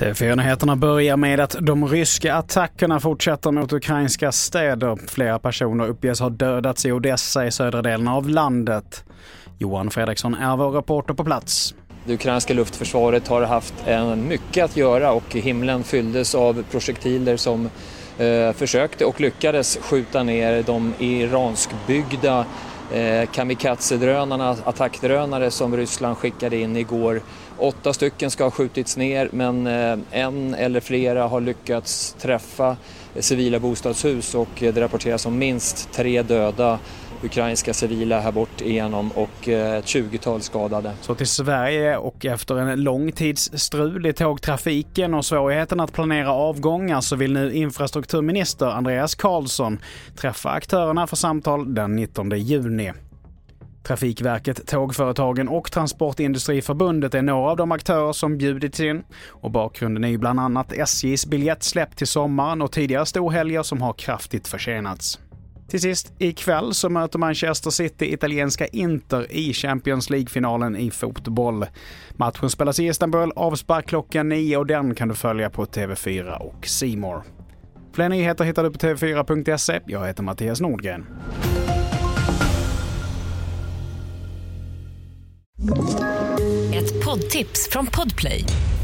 TV4-nyheterna börjar med att de ryska attackerna fortsätter mot ukrainska städer. Flera personer uppges ha dödats i Odessa i södra delen av landet. Johan Fredriksson är vår reporter på plats. Det ukrainska luftförsvaret har haft en mycket att göra och himlen fylldes av projektiler som eh, försökte och lyckades skjuta ner de iranskbyggda eh, kamikaze-drönarna, attackdrönare som Ryssland skickade in igår. Åtta stycken ska ha skjutits ner men eh, en eller flera har lyckats träffa civila bostadshus och eh, det rapporteras om minst tre döda ukrainska civila här bort igenom och eh, ett 20-tal skadade. Så till Sverige och efter en lång tids strul i tågtrafiken och svårigheten att planera avgångar så vill nu infrastrukturminister Andreas Karlsson träffa aktörerna för samtal den 19 juni. Trafikverket, Tågföretagen och Transportindustriförbundet är några av de aktörer som bjudits in. Och bakgrunden är ju bland annat SJs biljettsläpp till sommaren och tidigare storhelger som har kraftigt försenats. Till sist, ikväll så möter Manchester City italienska Inter i Champions League-finalen i fotboll. Matchen spelas i Istanbul, avspark klockan 9 och den kan du följa på TV4 och Simor. Fler nyheter hittar du på tv4.se. Jag heter Mattias Nordgren. Ett poddtips från Podplay.